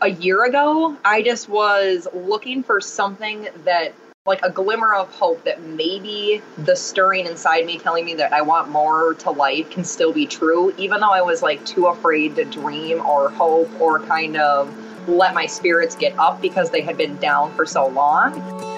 a year ago, I just was looking for something that like a glimmer of hope that maybe the stirring inside me telling me that I want more to life can still be true, even though I was like too afraid to dream or hope or kind of let my spirits get up because they had been down for so long.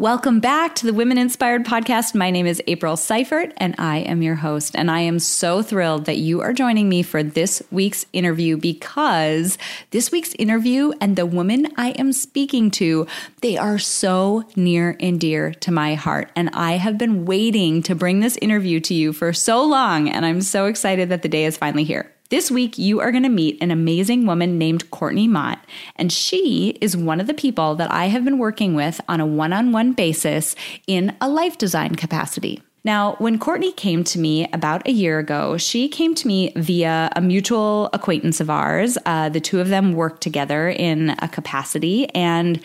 Welcome back to the Women Inspired Podcast. My name is April Seifert, and I am your host. And I am so thrilled that you are joining me for this week's interview because this week's interview and the woman I am speaking to, they are so near and dear to my heart. And I have been waiting to bring this interview to you for so long, and I'm so excited that the day is finally here. This week, you are going to meet an amazing woman named Courtney Mott, and she is one of the people that I have been working with on a one on one basis in a life design capacity. Now, when Courtney came to me about a year ago, she came to me via a mutual acquaintance of ours. Uh, the two of them worked together in a capacity, and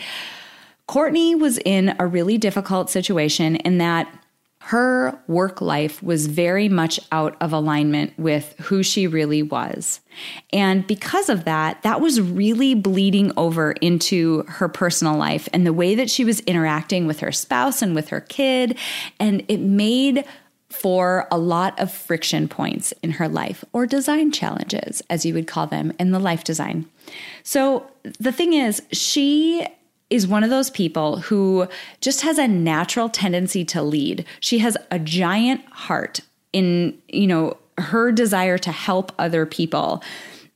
Courtney was in a really difficult situation in that her work life was very much out of alignment with who she really was. And because of that, that was really bleeding over into her personal life and the way that she was interacting with her spouse and with her kid. And it made for a lot of friction points in her life or design challenges, as you would call them in the life design. So the thing is, she is one of those people who just has a natural tendency to lead. She has a giant heart in, you know, her desire to help other people.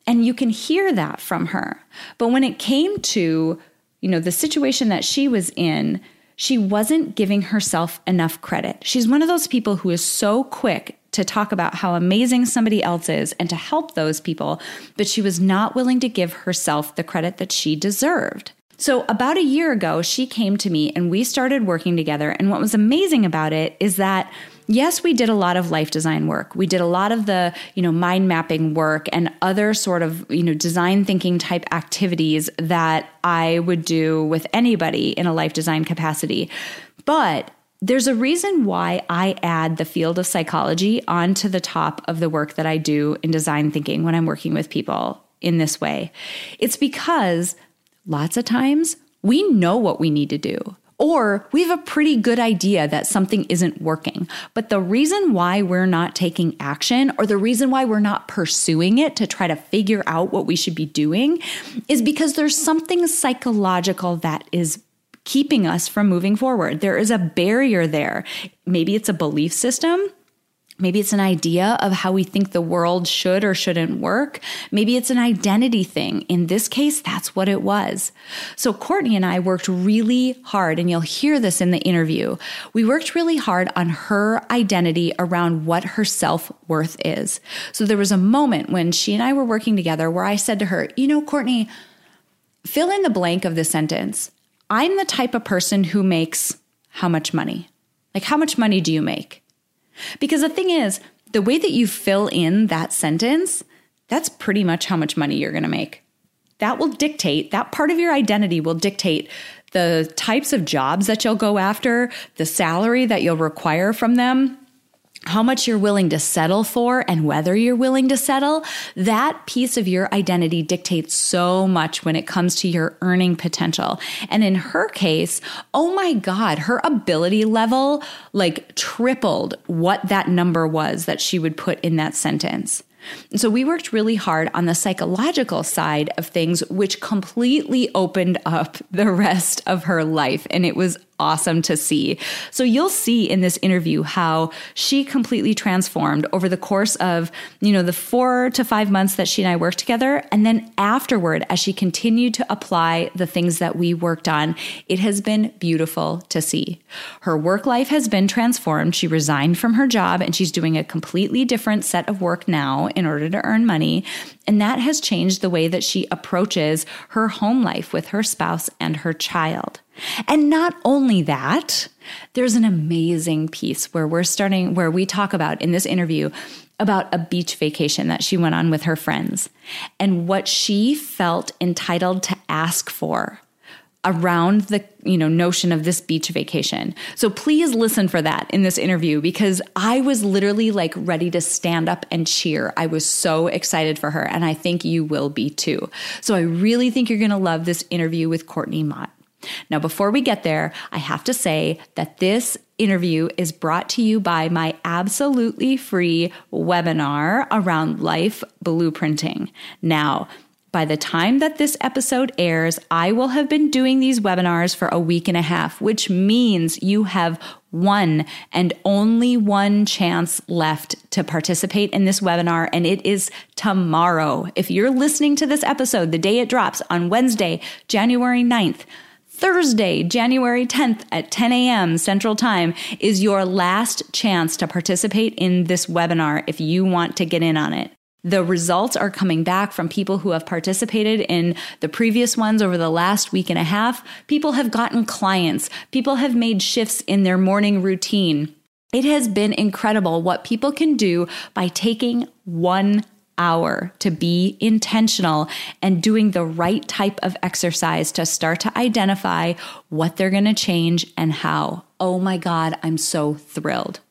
And you can hear that from her. But when it came to, you know, the situation that she was in, she wasn't giving herself enough credit. She's one of those people who is so quick to talk about how amazing somebody else is and to help those people, but she was not willing to give herself the credit that she deserved. So, about a year ago, she came to me and we started working together. And what was amazing about it is that yes, we did a lot of life design work. We did a lot of the, you know, mind mapping work and other sort of, you know, design thinking type activities that I would do with anybody in a life design capacity. But there's a reason why I add the field of psychology onto the top of the work that I do in design thinking when I'm working with people in this way. It's because Lots of times we know what we need to do. Or we have a pretty good idea that something isn't working. But the reason why we're not taking action or the reason why we're not pursuing it to try to figure out what we should be doing is because there's something psychological that is keeping us from moving forward. There is a barrier there. Maybe it's a belief system. Maybe it's an idea of how we think the world should or shouldn't work. Maybe it's an identity thing. In this case, that's what it was. So Courtney and I worked really hard, and you'll hear this in the interview. We worked really hard on her identity around what her self worth is. So there was a moment when she and I were working together where I said to her, You know, Courtney, fill in the blank of this sentence. I'm the type of person who makes how much money? Like, how much money do you make? Because the thing is, the way that you fill in that sentence, that's pretty much how much money you're going to make. That will dictate, that part of your identity will dictate the types of jobs that you'll go after, the salary that you'll require from them, how much you're willing to settle for and whether you're willing to settle, that piece of your identity dictates so much when it comes to your earning potential. And in her case, oh my God, her ability level like tripled what that number was that she would put in that sentence. So we worked really hard on the psychological side of things, which completely opened up the rest of her life. And it was awesome to see. So you'll see in this interview how she completely transformed over the course of, you know, the four to five months that she and I worked together. And then afterward, as she continued to apply the things that we worked on, it has been beautiful to see. Her work life has been transformed. She resigned from her job and she's doing a completely different set of work now in order to earn money. And that has changed the way that she approaches her home life with her spouse and her child. And not only that, there's an amazing piece where we're starting, where we talk about in this interview about a beach vacation that she went on with her friends and what she felt entitled to ask for around the you know notion of this beach vacation. So please listen for that in this interview because I was literally like ready to stand up and cheer. I was so excited for her and I think you will be too. So I really think you're going to love this interview with Courtney Mott. Now, before we get there, I have to say that this interview is brought to you by my absolutely free webinar around life blueprinting. Now, by the time that this episode airs, I will have been doing these webinars for a week and a half, which means you have one and only one chance left to participate in this webinar, and it is tomorrow. If you're listening to this episode the day it drops on Wednesday, January 9th, Thursday, January 10th at 10 a.m. Central Time is your last chance to participate in this webinar if you want to get in on it. The results are coming back from people who have participated in the previous ones over the last week and a half. People have gotten clients. People have made shifts in their morning routine. It has been incredible what people can do by taking one hour to be intentional and doing the right type of exercise to start to identify what they're going to change and how. Oh my God, I'm so thrilled.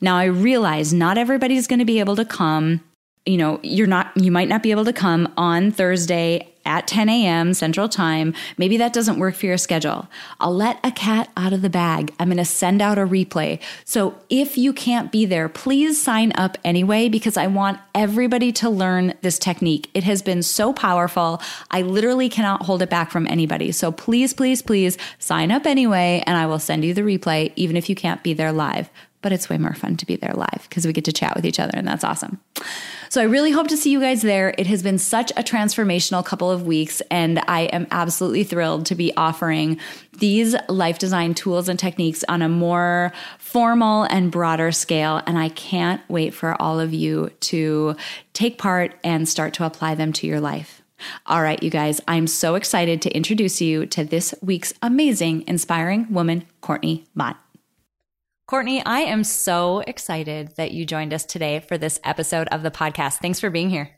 Now I realize not everybody's going to be able to come you know, you're not, you might not be able to come on Thursday at 10 a.m. Central Time. Maybe that doesn't work for your schedule. I'll let a cat out of the bag. I'm going to send out a replay. So if you can't be there, please sign up anyway because I want everybody to learn this technique. It has been so powerful. I literally cannot hold it back from anybody. So please, please, please sign up anyway and I will send you the replay even if you can't be there live but it's way more fun to be there live because we get to chat with each other and that's awesome. So I really hope to see you guys there. It has been such a transformational couple of weeks and I am absolutely thrilled to be offering these life design tools and techniques on a more formal and broader scale and I can't wait for all of you to take part and start to apply them to your life. All right, you guys, I'm so excited to introduce you to this week's amazing, inspiring woman, Courtney Mott. Courtney, I am so excited that you joined us today for this episode of the podcast. Thanks for being here.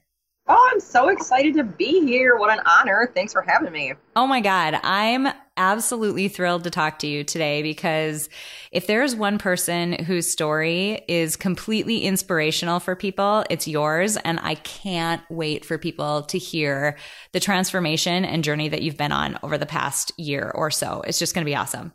Oh, I'm so excited to be here. What an honor. Thanks for having me. Oh my God. I'm absolutely thrilled to talk to you today because if there's one person whose story is completely inspirational for people, it's yours. And I can't wait for people to hear the transformation and journey that you've been on over the past year or so. It's just going to be awesome.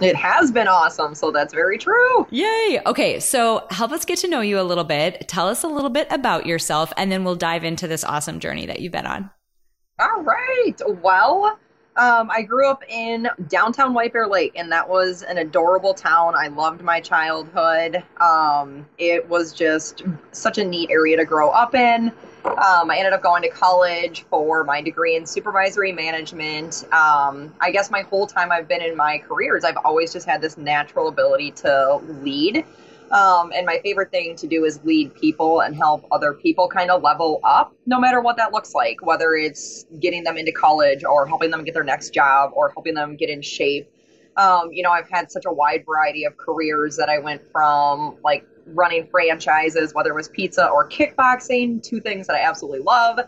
It has been awesome, so that's very true. Yay. Okay, so help us get to know you a little bit. Tell us a little bit about yourself, and then we'll dive into this awesome journey that you've been on. All right. Well, um, I grew up in downtown White Bear Lake, and that was an adorable town. I loved my childhood. Um, it was just such a neat area to grow up in. Um, I ended up going to college for my degree in supervisory management. Um, I guess my whole time I've been in my careers, I've always just had this natural ability to lead. Um, and my favorite thing to do is lead people and help other people kind of level up, no matter what that looks like, whether it's getting them into college or helping them get their next job or helping them get in shape. Um, you know, I've had such a wide variety of careers that I went from like running franchises, whether it was pizza or kickboxing, two things that I absolutely love,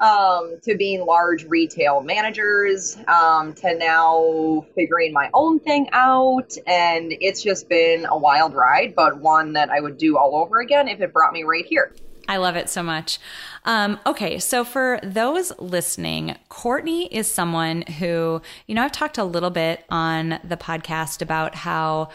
um, to being large retail managers, um, to now figuring my own thing out. And it's just been a wild ride, but one that I would do all over again if it brought me right here. I love it so much. Um, okay, so for those listening, Courtney is someone who, you know, I've talked a little bit on the podcast about how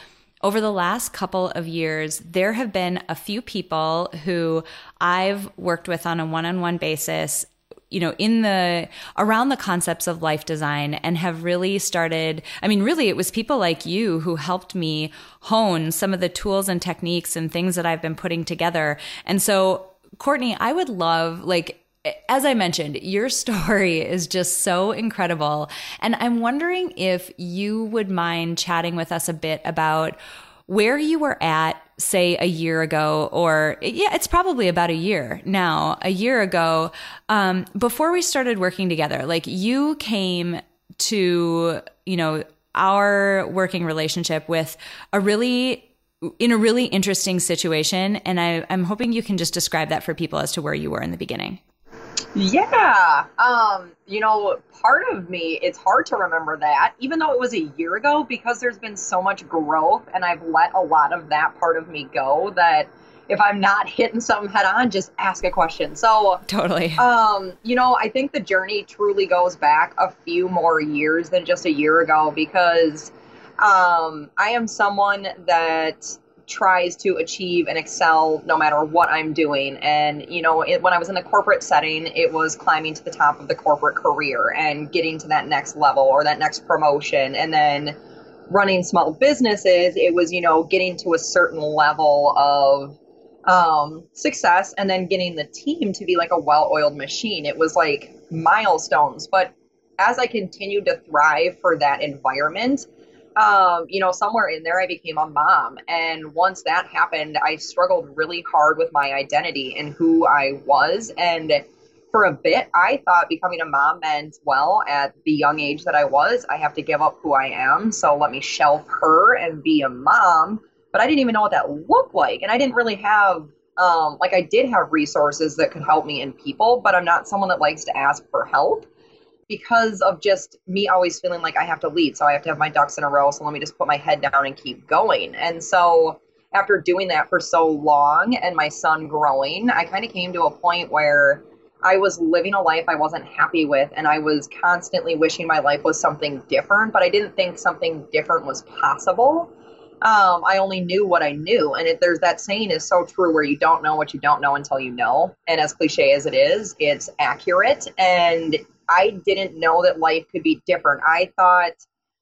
over the last couple of years, there have been a few people who I've worked with on a one on one basis you know, in the around the concepts of life design and have really started. I mean, really, it was people like you who helped me hone some of the tools and techniques and things that I've been putting together. And so, Courtney, I would love, like, as I mentioned, your story is just so incredible. And I'm wondering if you would mind chatting with us a bit about where you were at, say, a year ago, or yeah, it's probably about a year now, a year ago, um, before we started working together. Like you came to, you know, our working relationship with a really in a really interesting situation and I, i'm hoping you can just describe that for people as to where you were in the beginning yeah. Um, you know, part of me, it's hard to remember that, even though it was a year ago, because there's been so much growth and I've let a lot of that part of me go that if I'm not hitting something head on, just ask a question. So totally. Um, you know, I think the journey truly goes back a few more years than just a year ago because um I am someone that tries to achieve and excel no matter what I'm doing. And, you know, it, when I was in the corporate setting, it was climbing to the top of the corporate career and getting to that next level or that next promotion. And then running small businesses, it was, you know, getting to a certain level of um, success and then getting the team to be like a well oiled machine. It was like milestones. But as I continued to thrive for that environment, um, you know, somewhere in there, I became a mom. And once that happened, I struggled really hard with my identity and who I was. And for a bit, I thought becoming a mom meant, well, at the young age that I was, I have to give up who I am. So let me shelf her and be a mom. But I didn't even know what that looked like. And I didn't really have, um, like, I did have resources that could help me and people, but I'm not someone that likes to ask for help because of just me always feeling like I have to lead. So I have to have my ducks in a row. So let me just put my head down and keep going. And so after doing that for so long and my son growing, I kind of came to a point where I was living a life I wasn't happy with. And I was constantly wishing my life was something different, but I didn't think something different was possible. Um, I only knew what I knew. And it, there's that saying is so true where you don't know what you don't know until you know. And as cliche as it is, it's accurate. And I didn't know that life could be different. I thought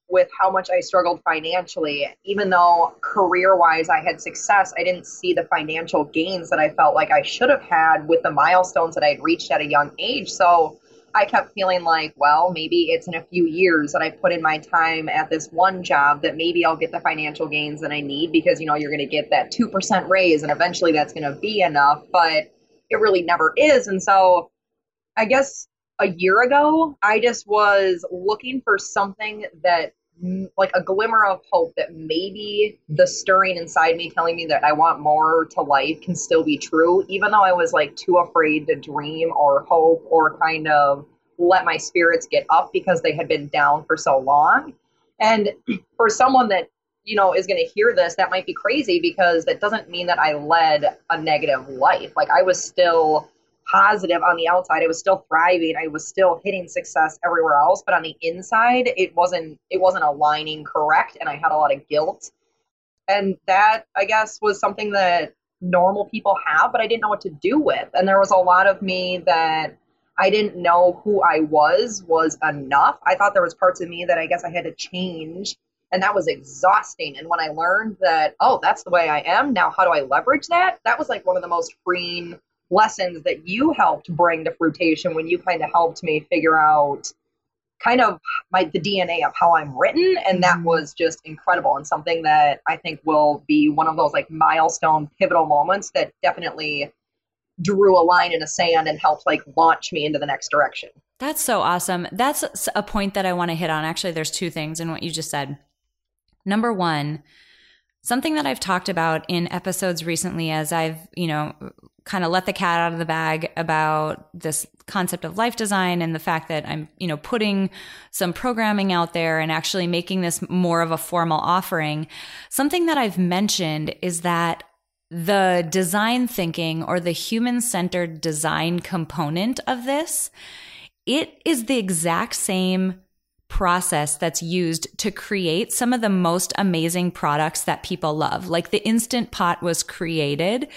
with how much I struggled financially, even though career wise I had success, I didn't see the financial gains that I felt like I should have had with the milestones that I had reached at a young age. So I kept feeling like, well, maybe it's in a few years that I put in my time at this one job that maybe I'll get the financial gains that I need because, you know, you're going to get that 2% raise and eventually that's going to be enough. But it really never is. And so I guess a year ago, I just was looking for something that mm, like a glimmer of hope that maybe the stirring inside me telling me that I want more to life can still be true, even though I was like too afraid to dream or hope or kind of let my spirits get up because they had been down for so long. And for someone that, you know, is going to hear this, that might be crazy because that doesn't mean that I led a negative life. Like I was still positive on the outside. It was still thriving. I was still hitting success everywhere else, but on the inside, it wasn't it wasn't aligning correct, and I had a lot of guilt. And that I guess was something that normal people have, but I didn't know what to do with. And there was a lot of me that I didn't know who I was was enough. I thought there was parts of me that I guess I had to change and that was exhausting and when i learned that oh that's the way i am now how do i leverage that that was like one of the most freeing lessons that you helped bring to fruition when you kind of helped me figure out kind of my the DNA of how I'm written and that mm-hmm. was just incredible and something that I think will be one of those like milestone pivotal moments that definitely drew a line in the sand and helped like launch me into the next direction. That's so awesome. That's a point that I want to hit on. Actually, there's two things in what you just said. Number 1, something that I've talked about in episodes recently as I've, you know, kind of let the cat out of the bag about this concept of life design and the fact that I'm, you know, putting some programming out there and actually making this more of a formal offering. Something that I've mentioned is that the design thinking or the human centered design component of this, it is the exact same process that's used to create some of the most amazing products that people love. Like the Instant Pot was created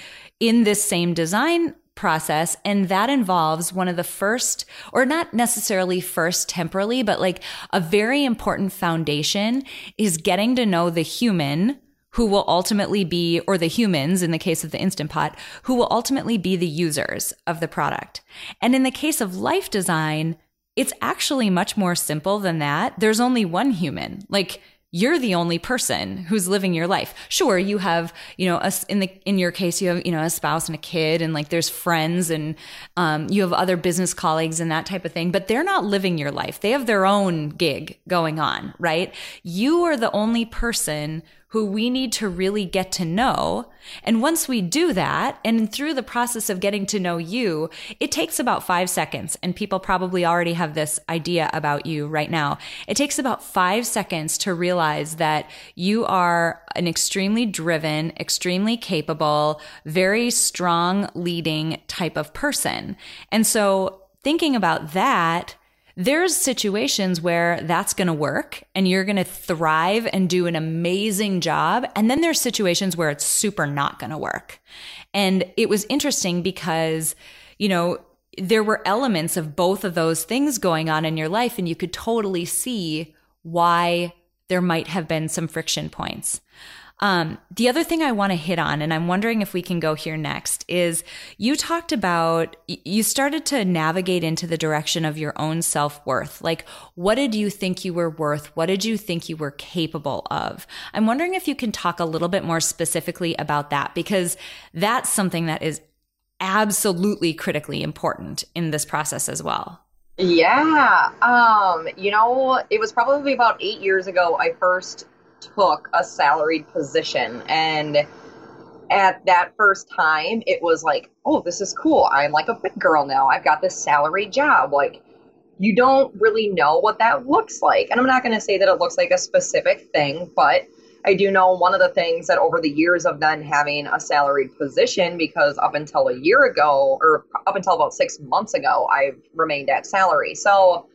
in this same design process and that involves one of the first or not necessarily first temporally but like a very important foundation is getting to know the human who will ultimately be or the humans in the case of the instant pot who will ultimately be the users of the product and in the case of life design it's actually much more simple than that there's only one human like you're the only person who's living your life. Sure, you have, you know, a, in the in your case, you have, you know, a spouse and a kid, and like there's friends, and um, you have other business colleagues and that type of thing. But they're not living your life. They have their own gig going on, right? You are the only person who we need to really get to know. And once we do that, and through the process of getting to know you, it takes about five seconds. And people probably already have this idea about you right now. It takes about five seconds to realize that you are an extremely driven, extremely capable, very strong leading type of person. And so thinking about that, there's situations where that's going to work and you're going to thrive and do an amazing job. And then there's situations where it's super not going to work. And it was interesting because, you know, there were elements of both of those things going on in your life, and you could totally see why there might have been some friction points. Um, the other thing I want to hit on, and I'm wondering if we can go here next, is you talked about, you started to navigate into the direction of your own self worth. Like, what did you think you were worth? What did you think you were capable of? I'm wondering if you can talk a little bit more specifically about that, because that's something that is absolutely critically important in this process as well. Yeah. Um, you know, it was probably about eight years ago I first took a salaried position. And at that first time it was like oh this is cool. I'm like a big girl now. I've got this salary job. Like you don't really know what that looks like. And i'm not going to say that it looks like a specific thing but i do know one of the things that over the years of then having a salaried position because up until a year ago or up until about six months ago i've remained at salary. So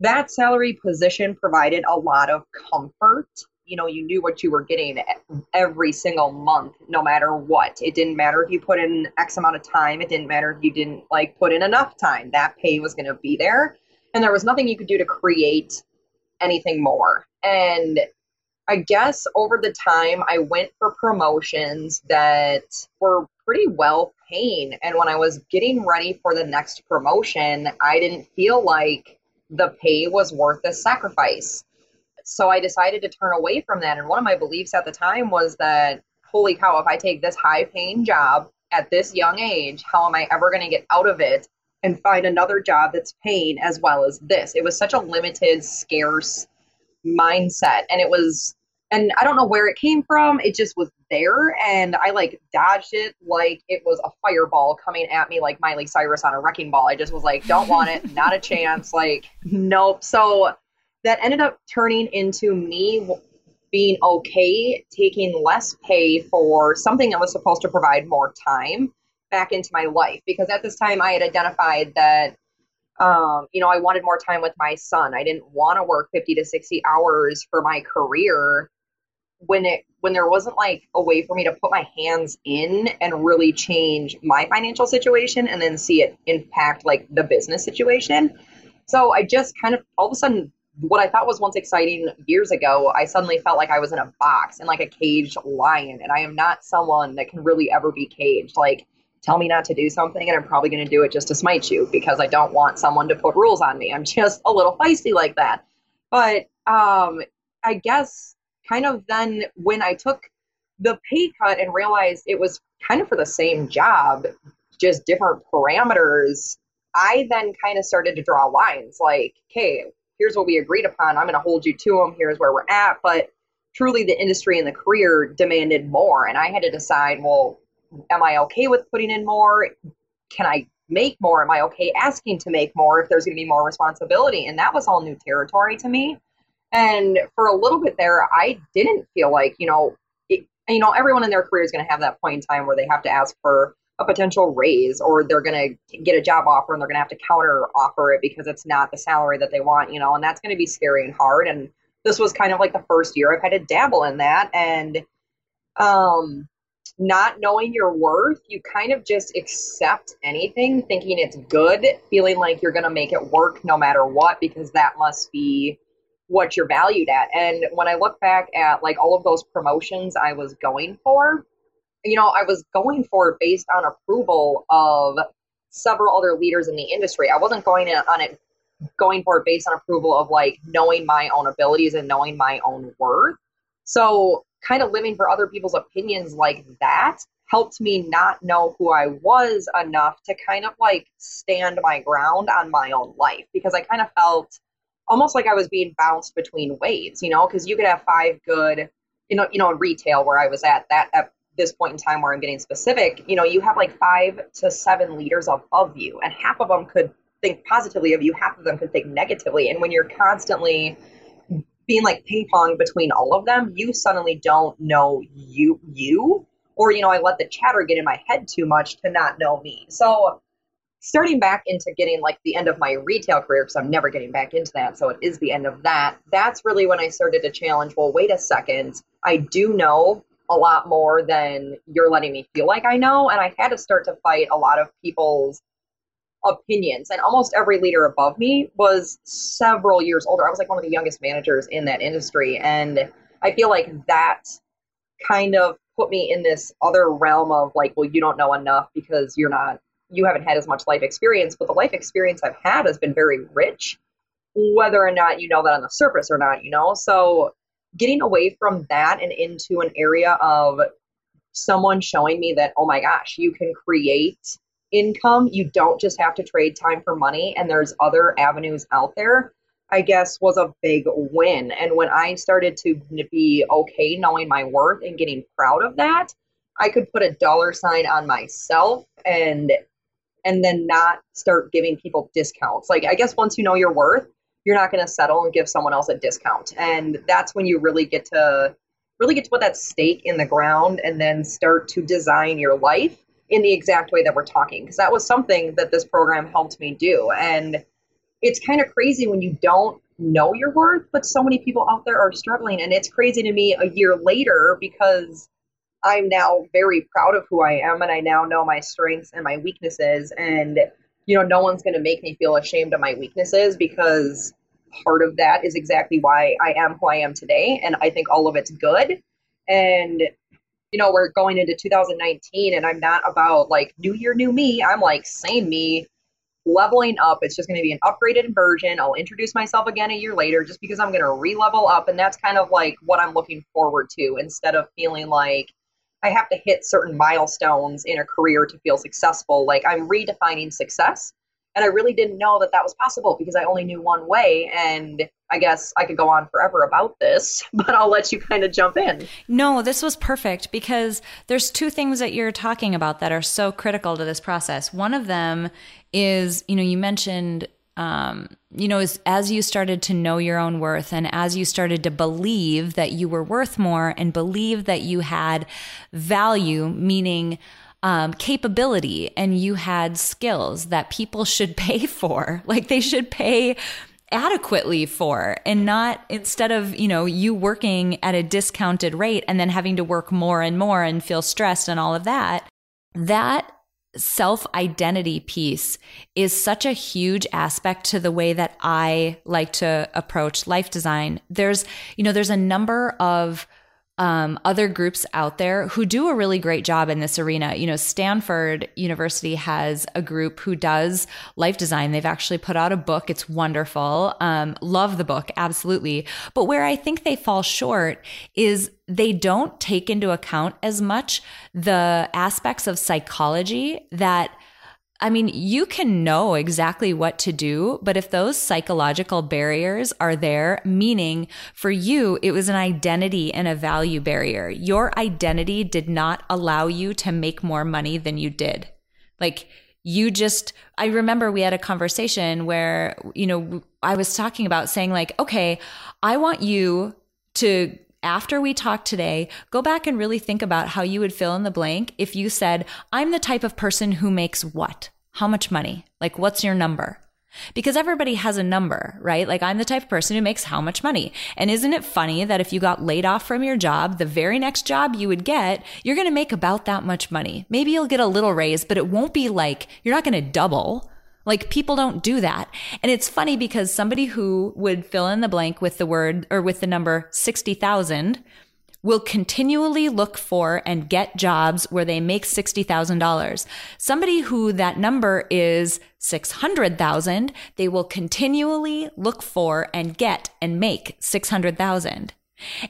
that salary position provided a lot of comfort you know you knew what you were getting every single month no matter what. It didn't matter if you put in x amount of time. It didn't matter if you didn't like put in enough time. That pay was going to be there. And there was nothing you could do to create anything more. And i guess over the time i went for promotions that were pretty well paying. And when i was getting ready for the next promotion i didn't feel like the pay was worth the sacrifice so I decided to turn away from that. And one of my beliefs at the time was that, holy cow, if I take this high paying job at this young age, how am I ever going to get out of it and find another job that's paying as well as this? It was such a limited, scarce mindset. And it was, and I don't know where it came from. It just was there. And I like dodged it like it was a fireball coming at me like Miley Cyrus on a wrecking ball. I just was like, don't want it, not a chance. Like, nope. So, that ended up turning into me being okay taking less pay for something that was supposed to provide more time back into my life because at this time I had identified that um, you know I wanted more time with my son. I didn't want to work 50 to 60 hours for my career when it when there wasn't like a way for me to put my hands in and really change my financial situation and then see it impact like the business situation. So I just kind of all of a sudden what I thought was once exciting years ago, I suddenly felt like I was in a box and like a caged lion. And I am not someone that can really ever be caged. Like, tell me not to do something, and I'm probably going to do it just to smite you because I don't want someone to put rules on me. I'm just a little feisty like that. But um, I guess kind of then when I took the pay cut and realized it was kind of for the same job, just different parameters, I then kind of started to draw lines like, okay, here's what we agreed upon. I'm going to hold you to them. Here's where we're at. But truly, the industry and the career demanded more. And I had to decide well, am I okay with putting in more? Can I make more? Am I okay asking to make more if there's going to be more responsibility? And that was all new territory to me. And for a little bit there, I didn't feel like, you know, it, you know, everyone in their career is going to have that point in time where they have to ask for a potential raise or they're going to get a job offer and they're going to have to counter offer it because it's not the salary that they want, you know, and that's going to be scary and hard. And this was kind of like the first year I've had to dabble in that. And, um, not knowing your worth, you kind of just accept anything, thinking it's good, feeling like you're going to make it work no matter what, because that must be what you're valued at. And when I look back at like all of those promotions I was going for, you know, I was going for it based on approval of several other leaders in the industry. I wasn't going on it going for it based on approval of like knowing my own abilities and knowing my own worth. So kind of living for other people's opinions like that helped me not know who I was enough to kind of like stand my ground on my own life because I kind of felt almost like I was being bounced between waves, you know, because you could have five good, you know, you know, in retail where I was at that at this point in time where I'm getting specific, you know, you have like five to seven leaders above you, and half of them could think positively of you, half of them could think negatively. And when you're constantly being like ping pong between all of them, you suddenly don't know you you or you know I let the chatter get in my head too much to not know me. So starting back into getting like the end of my retail career because I'm never getting back into that, so it is the end of that. That's really when I started to challenge, well wait a second, I do know a lot more than you're letting me feel like I know and I had to start to fight a lot of people's opinions. And almost every leader above me was several years older. I was like one of the youngest managers in that industry. And I feel like that kind of put me in this other realm of like, well, you don't know enough because you're not, you haven't had as much life experience. But the life experience I've had has been very rich, whether or not you know that on the surface or not, you know? So getting away from that and into an area of someone showing me that, oh my gosh, you can create income. You don't just have to trade time for money, and there's other avenues out there. I guess was a big win. And when I started to be okay knowing my worth and getting proud of that, I could put a dollar sign on myself and and then not start giving people discounts. Like I guess once you know your worth, you're not going to settle and give someone else a discount. And that's when you really get to really get to put that stake in the ground and then start to design your life in the exact way that we're talking. Because that was something that this program helped me do. And it's kind of crazy when you don't know your worth but so many people out there are struggling. And it's crazy to me a year later because i'm now very proud of who i am and i now know my strengths and my weaknesses. And you know no one's going to make me feel ashamed of my weaknesses because part of that is exactly why i am who i am today and i think all of it's good and you know, we're going into 2019 and I'm not about like new year, new me. I'm like same me, leveling up. It's just going to be an upgraded version. I'll introduce myself again a year later just because I'm going to re level up. And that's kind of like what I'm looking forward to instead of feeling like I have to hit certain milestones in a career to feel successful. Like I'm redefining success and I really didn't know that that was possible because I only knew one way. And I guess I could go on forever about this, but I'll let you kind of jump in. No, this was perfect because there's two things that you're talking about that are so critical to this process. One of them is, you know, you mentioned um, you know, as, as you started to know your own worth and as you started to believe that you were worth more and believe that you had value, meaning um, capability and you had skills that people should pay for. Like they should pay adequately for and not instead of you know you working at a discounted rate and then having to work more and more and feel stressed and all of that that self identity piece is such a huge aspect to the way that I like to approach life design. There's, you know, there's a number of um, other groups out there who do a really great job in this arena. You know, Stanford University has a group who does life design. They've actually put out a book. It's wonderful. Um, love the book, absolutely. But where I think they fall short is they don't take into account as much the aspects of psychology that I mean, you can know exactly what to do, but if those psychological barriers are there, meaning for you, it was an identity and a value barrier. Your identity did not allow you to make more money than you did. Like, you just, I remember we had a conversation where, you know, I was talking about saying, like, okay, I want you to after we talk today, go back and really think about how you would fill in the blank if you said, I'm the type of person who makes what? How much money? Like, what's your number? because everybody has a number, right? Like I'm the type of person who makes how much money. And isn't it funny that if you got laid off from your job, the very next job you would get, you're going to make about that much money. Maybe you'll get a little raise, but it won't be like you're not going to double. Like people don't do that. And it's funny because somebody who would fill in the blank with the word or with the number 60,000 will continually look for and get jobs where they make $60,000. Somebody who that number is 600,000, they will continually look for and get and make 600,000.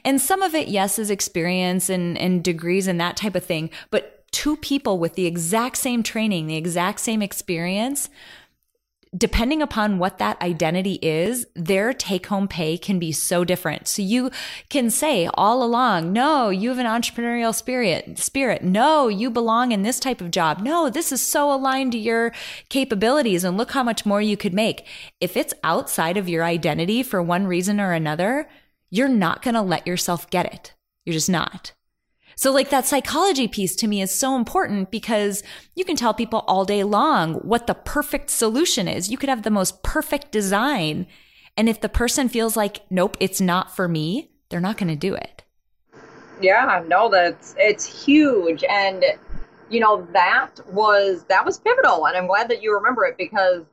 And some of it, yes, is experience and, and degrees and that type of thing. But two people with the exact same training, the exact same experience, depending upon what that identity is, their take home pay can be so different. So you can say all along, no, you have an entrepreneurial spirit, spirit. No, you belong in this type of job. No, this is so aligned to your capabilities and look how much more you could make. If it's outside of your identity for one reason or another, you're not going to let yourself get it. You're just not. So like that psychology piece to me is so important because you can tell people all day long what the perfect solution is. You could have the most perfect design. And if the person feels like, nope, it's not for me, they're not going to do it. Yeah, no, that's, it's huge. And, you know, that was, that was pivotal. And I'm glad that you remember it because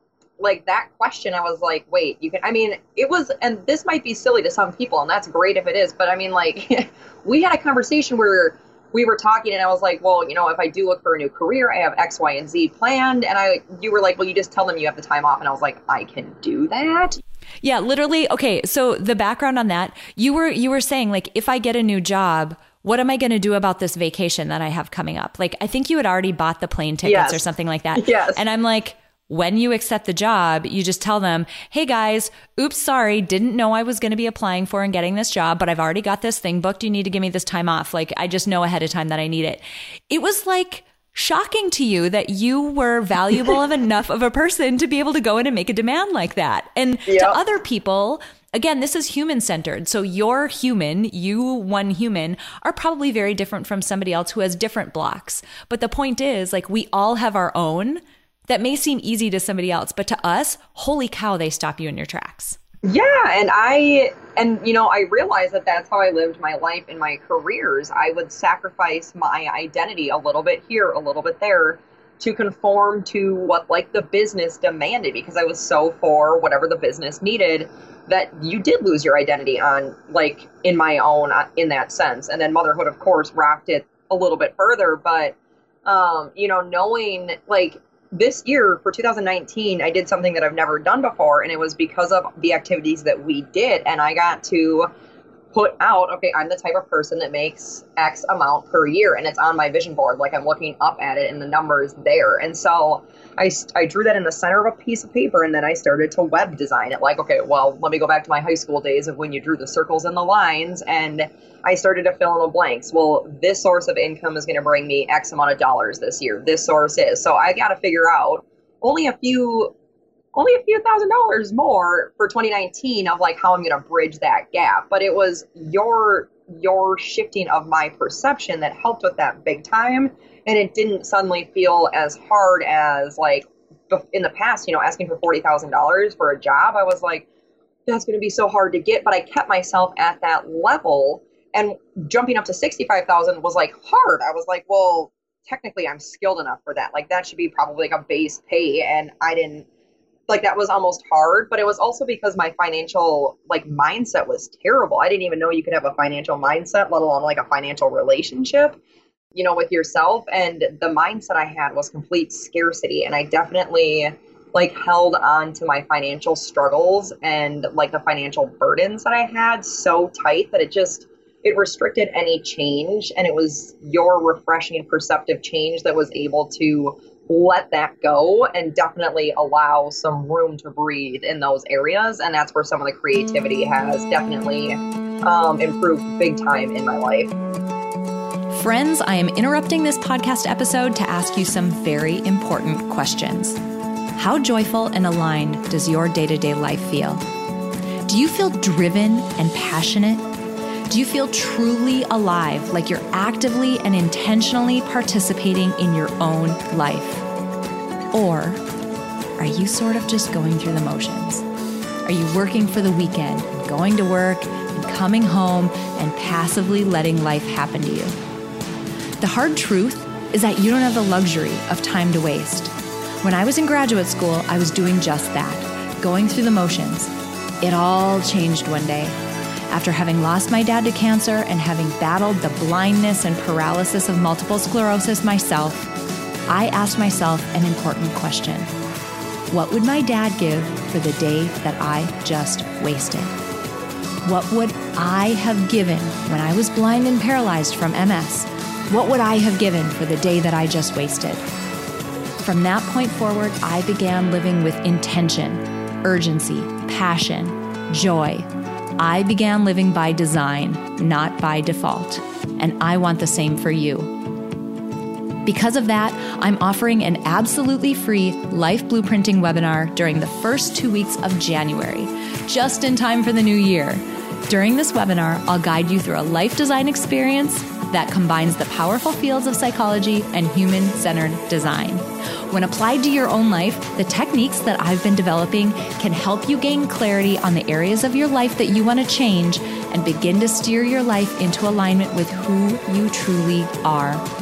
like that question, I was like, wait, you can, I mean, it was, and this might be silly to some people, and that's great if it is, but I mean, like, we had a conversation where we were talking, and I was like, well, you know, if I do look for a new career, I have X, Y, and Z planned. And I, you were like, well, you just tell them you have the time off. And I was like, I can do that. Yeah, literally. Okay. So the background on that, you were, you were saying, like, if I get a new job, what am I going to do about this vacation that I have coming up? Like, I think you had already bought the plane tickets yes. or something like that. Yes. And I'm like, when you accept the job, you just tell them, Hey guys, oops, sorry, didn't know I was going to be applying for and getting this job, but I've already got this thing booked. You need to give me this time off. Like, I just know ahead of time that I need it. It was like, shocking to you that you were valuable of enough of a person to be able to go in and make a demand like that. And yep. to other people, again, this is human centered. So your human, you one human, are probably very different from somebody else who has different blocks. But the point is, like, we all have our own that may seem easy to somebody else, but to us, holy cow, they stop you in your tracks. Yeah, and I and you know, I realized that that's how I lived my life in my careers. I would sacrifice my identity a little bit here, a little bit there to conform to what like the business demanded because I was so for whatever the business needed that you did lose your identity on like in my own uh, in that sense. And then motherhood of course rocked it a little bit further, but um you know, knowing like this year for 2019, I did something that I've never done before, and it was because of the activities that we did. And I got to put out, okay, I'm the type of person that makes X amount per year, and it's on my vision board. Like I'm looking up at it, and the numbers there. And so I, I drew that in the center of a piece of paper, and then I started to web design it. Like, okay, well, let me go back to my high school days of when you drew the circles and the lines, and I started to fill in the blanks. Well, this source of income is going to bring me X amount of dollars this year. This source is. So I got to figure out only a few only a few thousand dollars more for 2019 of like how I'm going to bridge that gap. But it was your your shifting of my perception that helped with that big time and it didn't suddenly feel as hard as like in the past, you know, asking for $40,000 for a job. I was like that's going to be so hard to get, but I kept myself at that level and jumping up to 65,000 was like hard. I was like, well, technically I'm skilled enough for that. Like that should be probably like a base pay and I didn't like that was almost hard, but it was also because my financial like mindset was terrible. I didn't even know you could have a financial mindset, let alone like a financial relationship, you know, with yourself. And the mindset I had was complete scarcity. And I definitely like held on to my financial struggles and like the financial burdens that I had so tight that it just it restricted any change and it was your refreshing perceptive change that was able to let that go and definitely allow some room to breathe in those areas. And that's where some of the creativity has definitely um, improved big time in my life. Friends, I am interrupting this podcast episode to ask you some very important questions. How joyful and aligned does your day to day life feel? Do you feel driven and passionate? Do you feel truly alive, like you're actively and intentionally participating in your own life? Or are you sort of just going through the motions? Are you working for the weekend, going to work, and coming home and passively letting life happen to you? The hard truth is that you don't have the luxury of time to waste. When I was in graduate school, I was doing just that, going through the motions. It all changed one day. After having lost my dad to cancer and having battled the blindness and paralysis of multiple sclerosis myself, I asked myself an important question What would my dad give for the day that I just wasted? What would I have given when I was blind and paralyzed from MS? What would I have given for the day that I just wasted? From that point forward, I began living with intention, urgency, passion, joy. I began living by design, not by default. And I want the same for you. Because of that, I'm offering an absolutely free life blueprinting webinar during the first two weeks of January, just in time for the new year. During this webinar, I'll guide you through a life design experience that combines the powerful fields of psychology and human centered design. When applied to your own life, the techniques that I've been developing can help you gain clarity on the areas of your life that you want to change and begin to steer your life into alignment with who you truly are.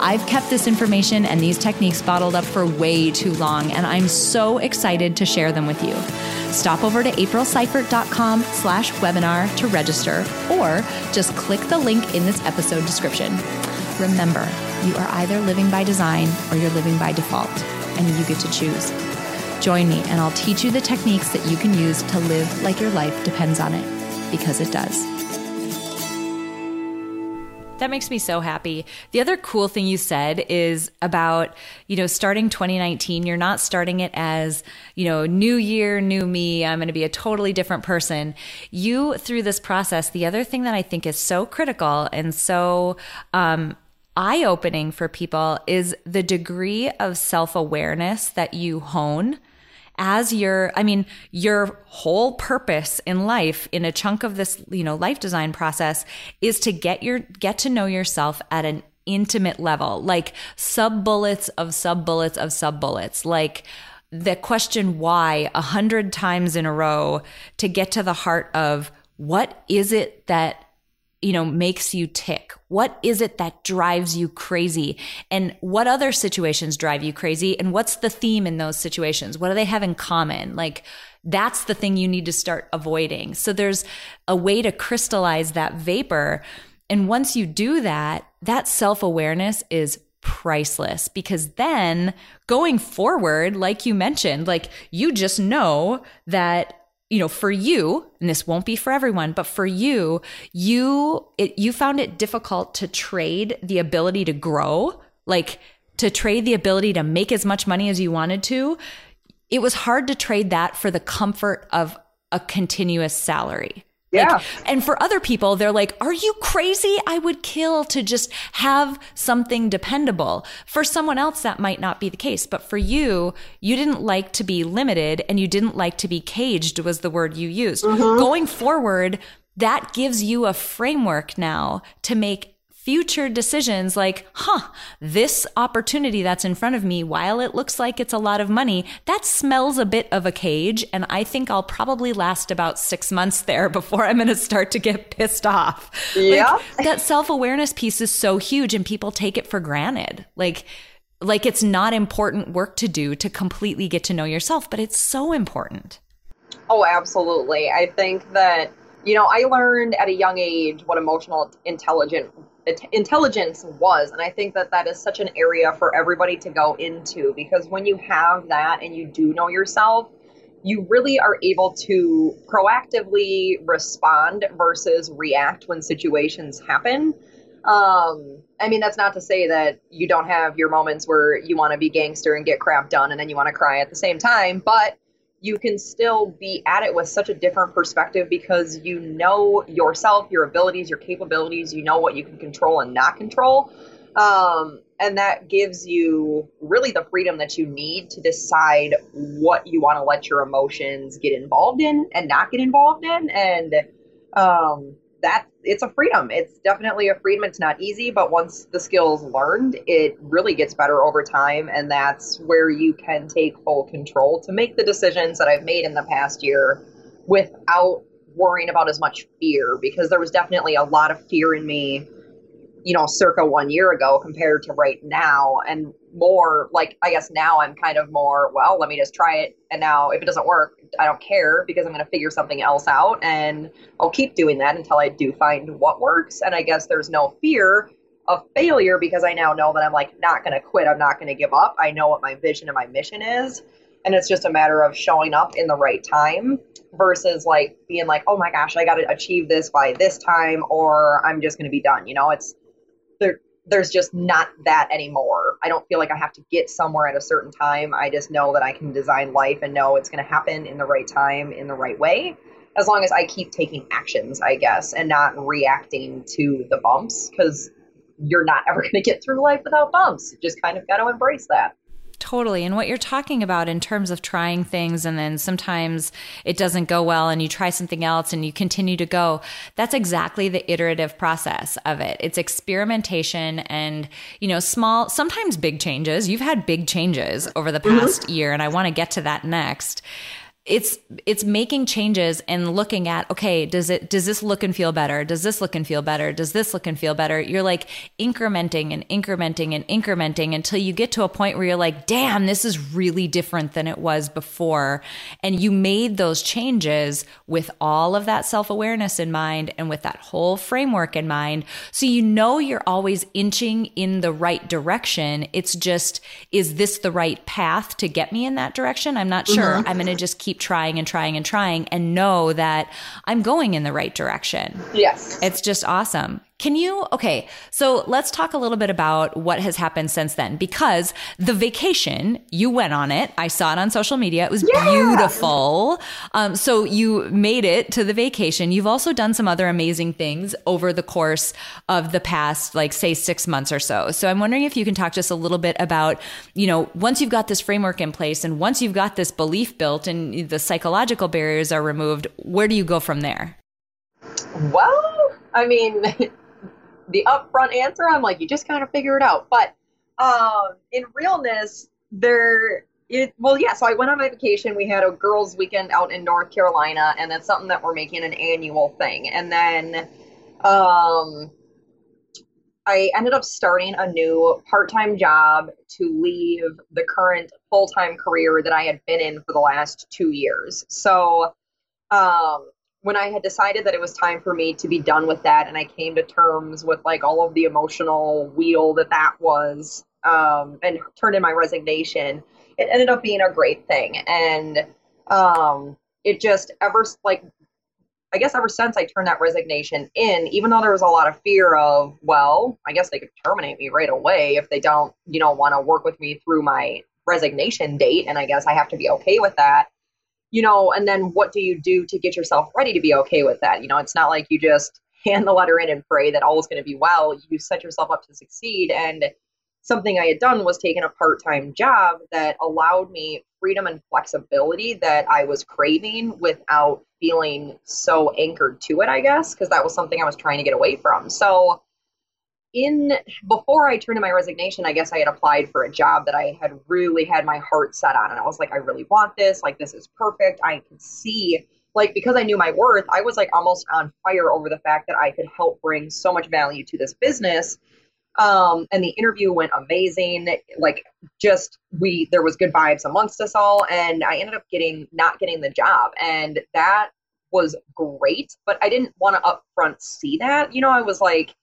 I've kept this information and these techniques bottled up for way too long, and I'm so excited to share them with you. Stop over to aprilseifert.com slash webinar to register, or just click the link in this episode description. Remember, you are either living by design or you're living by default, and you get to choose. Join me, and I'll teach you the techniques that you can use to live like your life depends on it, because it does. That makes me so happy. The other cool thing you said is about, you know, starting 2019. You're not starting it as, you know, new year, new me. I'm going to be a totally different person. You, through this process, the other thing that I think is so critical and so, um, eye opening for people is the degree of self awareness that you hone as your, I mean, your whole purpose in life in a chunk of this, you know, life design process is to get your, get to know yourself at an intimate level, like sub bullets of sub bullets of sub bullets, like, the question why a hundred times in a row to get to the heart of what is it that you know, makes you tick? What is it that drives you crazy? And what other situations drive you crazy? And what's the theme in those situations? What do they have in common? Like, that's the thing you need to start avoiding. So there's a way to crystallize that vapor. And once you do that, that self awareness is priceless because then going forward, like you mentioned, like you just know that you know, for you, and this won't be for everyone, but for you, you it, you found it difficult to trade the ability to grow, like to trade the ability to make as much money as you wanted to. It was hard to trade that for the comfort of a continuous salary. Yeah. Like, and for other people, they're like, are you crazy? I would kill to just have something dependable. For someone else, that might not be the case. But for you, you didn't like to be limited and you didn't like to be caged was the word you used. Mm-hmm. Going forward, that gives you a framework now to make future decisions like, huh, this opportunity that's in front of me, while it looks like it's a lot of money, that smells a bit of a cage. And I think I'll probably last about six months there before I'm going to start to get pissed off. Yeah. Like, that self awareness piece is so huge and people take it for granted. Like, like it's not important work to do to completely get to know yourself, but it's so important. Oh, absolutely. I think that you know, I learned at a young age what emotional intelligent intelligence was and i think that that is such an area for everybody to go into because when you have that and you do know yourself you really are able to proactively respond versus react when situations happen. Um, I mean, that's not to say that you don't have your moments where you want to be gangster and get crap done and then you want to cry at the same time, but you can still be at it with such a different perspective because you know yourself, your abilities, your capabilities, you know what you can control and not control. Um, and that gives you really the freedom that you need to decide what you want to let your emotions get involved in and not get involved in. And um, that it's a freedom. It's definitely a freedom. It's not easy, but once the skill's learned, it really gets better over time. And that's where you can take full control to make the decisions that I've made in the past year without worrying about as much fear because there was definitely a lot of fear in me you know, circa one year ago compared to right now. And more like, I guess now I'm kind of more, well, let me just try it. And now if it doesn't work, I don't care because I'm going to figure something else out. And I'll keep doing that until I do find what works. And I guess there's no fear of failure because I now know that I'm like not going to quit. I'm not going to give up. I know what my vision and my mission is. And it's just a matter of showing up in the right time versus like being like, oh my gosh, I got to achieve this by this time or I'm just going to be done. You know, it's, there there's just not that anymore. I don't feel like I have to get somewhere at a certain time. I just know that I can design life and know it's going to happen in the right time, in the right way, as long as I keep taking actions, I guess, and not reacting to the bumps because you're not ever going to get through life without bumps. You just kind of got to embrace that. Totally. And what you're talking about in terms of trying things and then sometimes it doesn't go well and you try something else and you continue to go, that's exactly the iterative process of it. It's experimentation and, you know, small, sometimes big changes. You've had big changes over the mm-hmm. past mm-hmm. year and I want to get to that next it's it's making changes and looking at okay does it does this look and feel better? Does this look and feel better? Does this look and feel better? You're like incrementing and incrementing and incrementing until you get to a point where you're like damn this is really different than it was before. And you made those changes with all of that self-awareness in mind and with that whole framework in mind. So you know you're always inching in the right direction. It's just is this the right path to get me in that direction? I'm not sure. Mm-hmm. i'm going to just keep keep trying and trying and trying and know that I'm going in the right direction. Yes. It's just awesome. Can you? Okay, so let's talk a little bit about what has happened since then because the vacation, you went on it. I saw it on social media. It was yeah. beautiful. Um, so you made it to the vacation. You've also done some other amazing things over the course of the past, like, say, six months or so. So I'm wondering if you can talk just a little bit about, you know, once you've got this framework in place and once you've got this belief built and the psychological barriers are removed, where do you go from there? Well, I mean, the upfront answer, I'm like, you just kind of figure it out. But um, in realness, there it well yeah so i went on my vacation. We had a girls weekend out in north carolina and that's something that we're making an annual thing. And then um i ended up starting a new part-time job to leave the current full-time career that i had been in for the last two years. So um when I had decided that it was time for me to be done with that, and I came to terms with like all of the emotional wheel that that was, um, and turned in my resignation, it ended up being a great thing. And um, it just ever like, I guess ever since I turned that resignation in, even though there was a lot of fear of, well, I guess they could terminate me right away if they don't, you know, want to work with me through my resignation date, and I guess I have to be okay with that you know, and then what do you do to get yourself ready to be okay with that? You know, it's not like you just hand the letter in and pray that all is going to be well. You set yourself up to succeed. And something I had done was taken a part time job that allowed me freedom and flexibility that I was craving without feeling so anchored to it, I guess, because that was something I was trying to get away from. So, in before I turned in my resignation, I guess I had applied for a job that I had really had my heart set on. And I was like, I really want this. Like, this is perfect. I can see, like, because I knew my worth, I was like almost on fire over the fact that I could help bring so much value to this business. Um, and the interview went amazing. Like, just we, there was good vibes amongst us all. And I ended up getting, not getting the job. And that was great. But I didn't want to upfront see that. You know, I was like,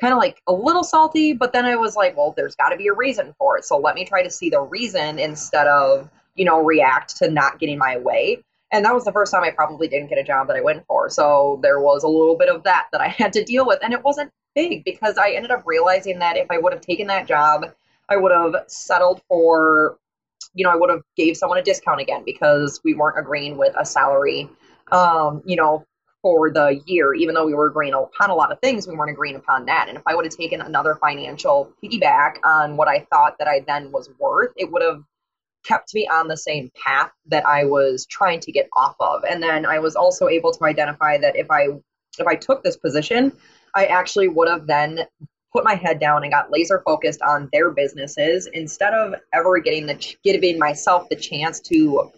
kind of like a little salty, but then I was like, well, there's got to be a reason for it. So let me try to see the reason instead of, you know, react to not getting my way. And that was the first time I probably didn't get a job that I went for. So there was a little bit of that that I had to deal with. And it wasn't big because I ended up realizing that if I would have taken that job, I would have settled for, you know, I would have gave someone a discount again because we weren't agreeing with a salary, um, you know, for the year, even though we were agreeing upon a lot of things, we weren't agreeing upon that. And if I would have taken another financial piggyback on what I thought that I then was worth, it would have kept me on the same path that I was trying to get off of. And then I was also able to identify that if I if I took this position, I actually would have then put my head down and got laser focused on their businesses instead of ever getting the giving myself the chance to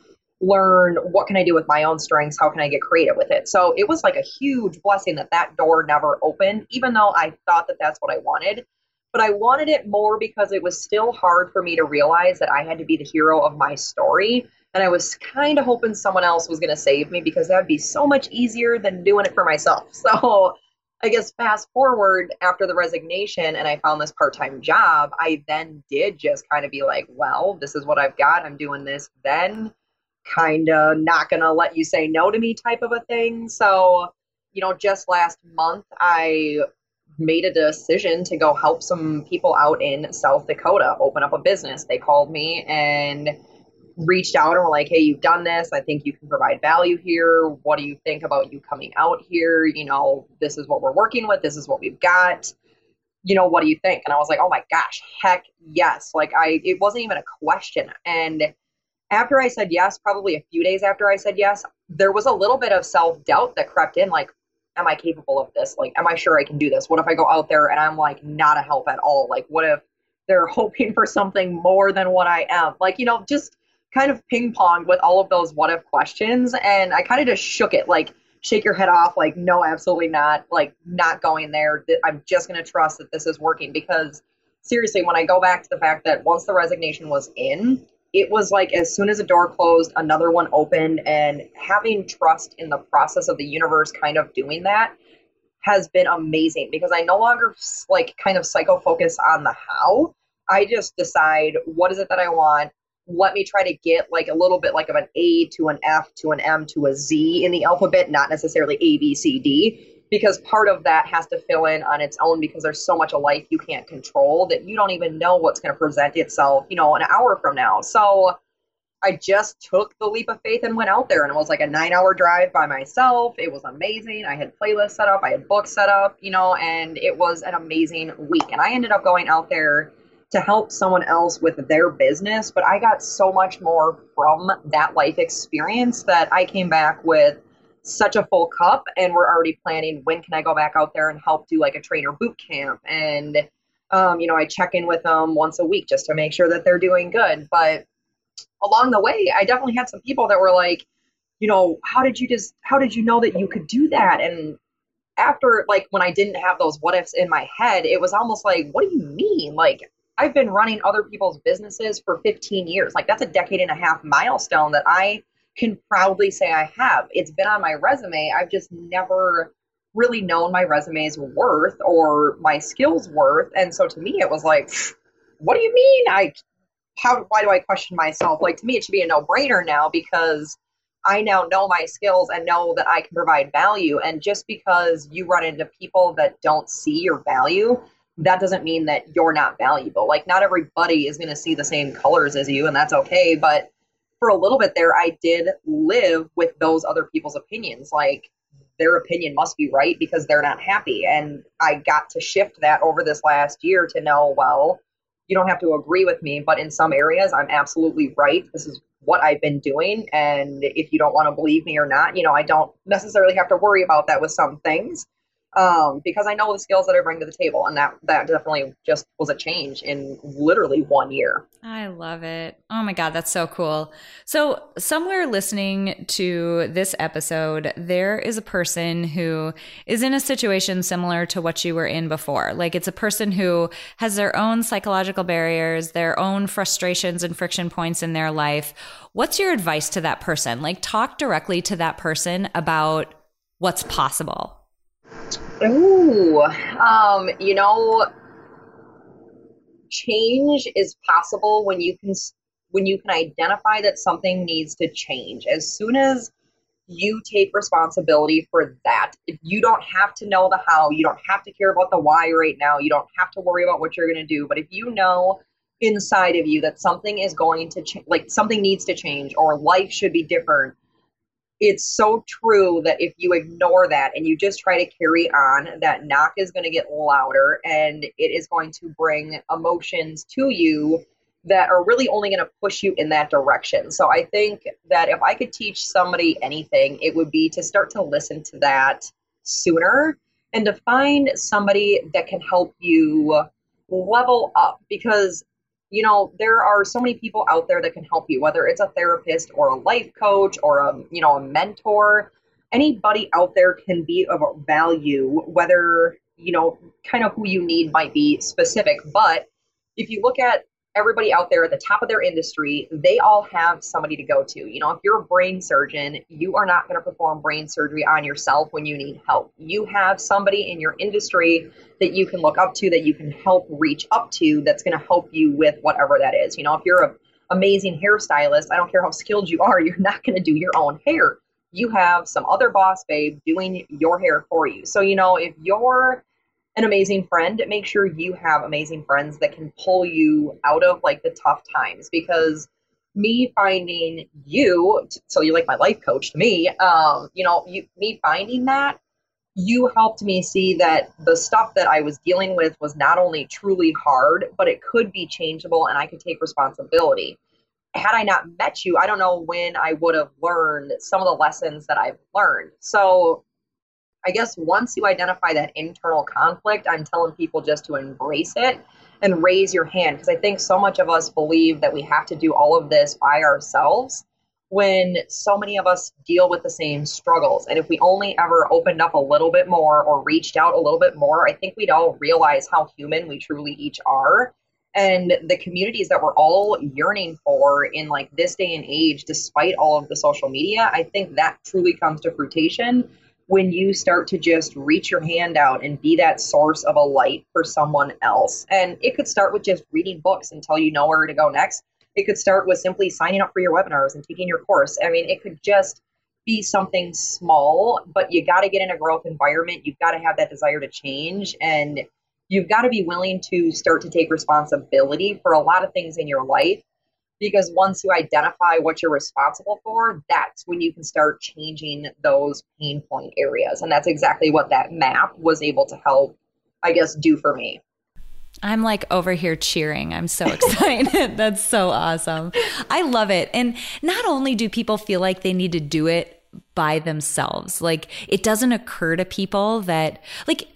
learn what can I do with my own strengths, how can I get creative with it. So it was like a huge blessing that that door never opened, even though I thought that that's what I wanted. But I wanted it more because it was still hard for me to realize that I had to be the hero of my story. And I was kind of hoping someone else was going to save me because that would be so much easier than doing it for myself. So I guess fast forward after the resignation and I found this part time job, I then did just kind of be like, well, this is what I've got. I'm doing this then, kind of not going to let you say no to me type of a thing. So, you know, just last month, I made a decision to go help some people out in South Dakota open up a business. They called me and reached out and were like, hey, you've done this. I think you can provide value here. What do you think about you coming out here? You know, this is what we're working with, this is what we've got. You know, what do you think? And I was like, oh my gosh, heck yes. Like, I, it wasn't even a question. And after I said yes, probably a few days after I said yes, there was a little bit of self doubt that crept in like, am I capable of this? Like, am I sure I can do this? What if I go out there and I'm like not a help at all? Like, what if they're hoping for something more than what I am? Like, you know, just kind of ping pong with all of those what if questions. And I kind of just shook it, like, shake your head off, like, no, absolutely not, like, not going there. I'm just going to trust that this is working because seriously, when I go back to the fact that once the resignation was in, it was like as soon as a door closed, another one opened, and having trust in the process of the universe kind of doing that has been amazing because I no longer like kind of psycho focus on the how. I just decide what is it that I want, let me try to get like a little bit like of an A to an F to an M to a Z in the alphabet, not necessarily A, B, C, D, because part of that has to fill in on its own because there's so much of life you can't control that you don't even know what's going to present itself, you know, an hour from now. So I just took the leap of faith and went out there and it was like a nine hour drive by myself. It was amazing. I had playlists set up, I had books set up, you know, and it was an amazing week. And I ended up going out there to help someone else with their business, but I got so much more from that life experience that I came back with such a full cup and we're already planning when can I go back out there and help do like a trainer boot camp. And um, you know I check in with them once a week just to make sure that they're doing good. But along the way I definitely had some people that were like you know how did you just how did you know that you could do that? And after like when I didn't have those what ifs in my head it was almost like what do you mean? Like I've been running other people's businesses for 15 years. Like that's a decade and a half milestone that I can proudly say I have. It's been on my resume. I've just never really known my resume's worth or my skills worth. And so to me it was like, what do you mean? I how why do I question myself? Like to me it should be a no-brainer now because I now know my skills and know that I can provide value. And just because you run into people that don't see your value that doesn't mean that you're not valuable. Like, not everybody is going to see the same colors as you, and that's okay. But for a little bit there, I did live with those other people's opinions. Like, their opinion must be right because they're not happy. And I got to shift that over this last year to know, well, you don't have to agree with me, but in some areas, I'm absolutely right. This is what I've been doing. And if you don't want to believe me or not, you know, I don't necessarily have to worry about that with some things um, because I know the skills that I bring to the table, and that that definitely just was a change in literally one year. I love it. Oh my god, that's so cool. So somewhere listening to this episode, there is a person who is in a situation similar to what you were in before. Like it's a person who has their own psychological barriers, their own frustrations and friction points in their life. What's your advice to that person? Like talk directly to that person about what's possible Ooh, um, you know, change is possible when you can when you can identify that something needs to change. As soon as you take responsibility for that, if you don't have to know the how, you don't have to care about the why right now, you don't have to worry about what you're going to do. But if you know inside of you that something is going to change, like something needs to change, or life should be different, it's so true that if you ignore that and you just try to carry on, that knock is going to get louder and it is going to bring emotions to you that are really only going to push you in that direction. So I think that if I could teach somebody anything, it would be to start to listen to that sooner and to find somebody that can help you level up because you know there are so many people out there that can help you whether it's a therapist or a life coach or a you know a mentor. Anybody out there can be of value whether you know kind of who you need might be specific. But if you look at everybody out there at the top of their industry, they all have somebody to go to. You know, if you're a brain surgeon, you are not going to perform brain surgery on yourself when you need help. You have somebody in your industry that you can look up to, that you can help reach up to, that's going to help you with whatever that is. You know, if you're an amazing hairstylist, I don't care how skilled you are, you're not going to do your own hair. You have some other boss babe doing your hair for you. So, you know, if you're an amazing friend, make sure you have amazing friends that can pull you out of like the tough times because me finding you so you're like my life coach to me um you know you me finding that you helped me see that the stuff that I was dealing with was not only truly hard, but it could be changeable and I could take responsibility. Had I not met you, I don't know when I would have learned some of the lessons that I've learned. So I guess once you identify that internal conflict, I'm telling people just to embrace it and raise your hand because I think so much of us believe that we have to do all of this by ourselves when so many of us deal with the same struggles. And if we only ever opened up a little bit more or reached out a little bit more, I think we'd all realize how human we truly each are. And the communities that we're all yearning for in like this day and age, despite all of the social media, I think that truly comes to fruition when you start to just reach your hand out and be that source of a light for someone else. And it could start with just reading books until you know where to go next. It could start with simply signing up for your webinars and taking your course. I mean, it could just be something small, but you got to get in a growth environment. You've got to have that desire to change and you've got to be willing to start to take responsibility for a lot of things in your life because once you identify what you're responsible for, that's when you can start changing those pain point areas. And that's exactly what that map was able to help, I guess, do for me. I'm like over here cheering. I'm so excited. That's so awesome. I love it. And not only do people feel like they need to do it by themselves, like it doesn't occur to people that, like,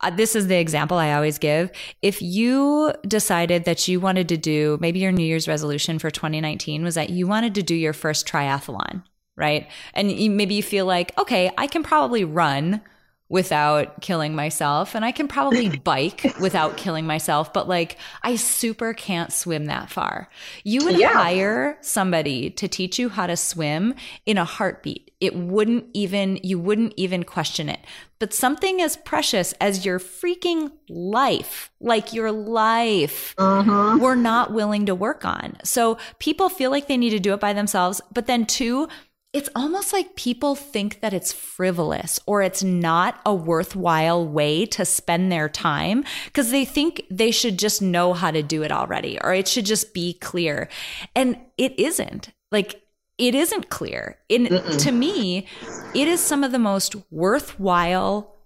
Uh, this is the example I always give. If you decided that you wanted to do, maybe your New Year's resolution for 2019 was that you wanted to do your first triathlon, right? And you, maybe you feel like, okay, I can probably run without killing myself and I can probably bike without killing myself, but like I super can't swim that far. You would yeah. hire somebody to teach you how to swim in a heartbeat. It wouldn't even, you wouldn't even question it. But something as precious as your freaking life, like your life, uh-huh. we're not willing to work on. So people feel like they need to do it by themselves. But then, two, it's almost like people think that it's frivolous or it's not a worthwhile way to spend their time because they think they should just know how to do it already or it should just be clear. And it isn't. Like, it isn't clear. In, to me, it is some of the most worthwhile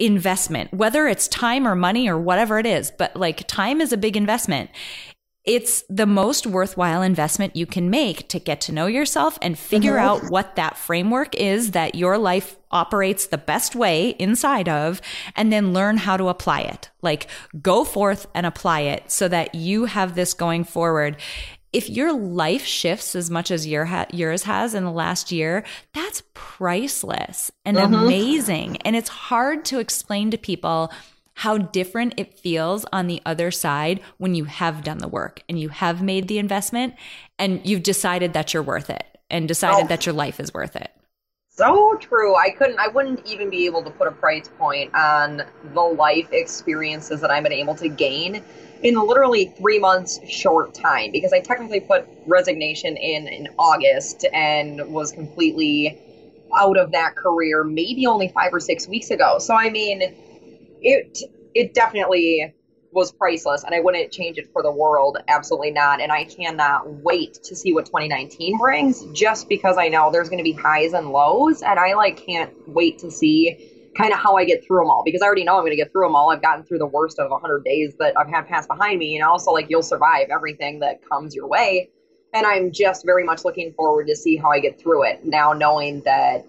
investment, whether it's time or money or whatever it is, but like time is a big investment. It's the most worthwhile investment you can make to get to know yourself and figure mm-hmm. out what that framework is that your life operates the best way inside of, and then learn how to apply it. Like go forth and apply it so that you have this going forward if your life shifts as much as your ha- yours has in the last year, that's priceless and mm-hmm. amazing. And it's hard to explain to people how different it feels on the other side when you have done the work and you have made the investment and you've decided that you're worth it and decided oh. that your life is worth it. So true. I couldn't I wouldn't even be able to put a price point on the life experiences that I've been able to gain in literally three months short time because I technically put resignation in in August and was completely out of that career maybe only five or six weeks ago. So I mean, it it definitely was priceless and I wouldn't change it for the world. Absolutely not. And I cannot wait to see what 2019 brings just because I know there's going to be highs and lows and I like can't wait to see kind of how I get through them all because I already know I'm going to get through them all. I've gotten through the worst of 100 days that I've had passed behind me, and also like you'll survive everything that comes your way. And I'm just very much looking forward to see how I get through it now, knowing that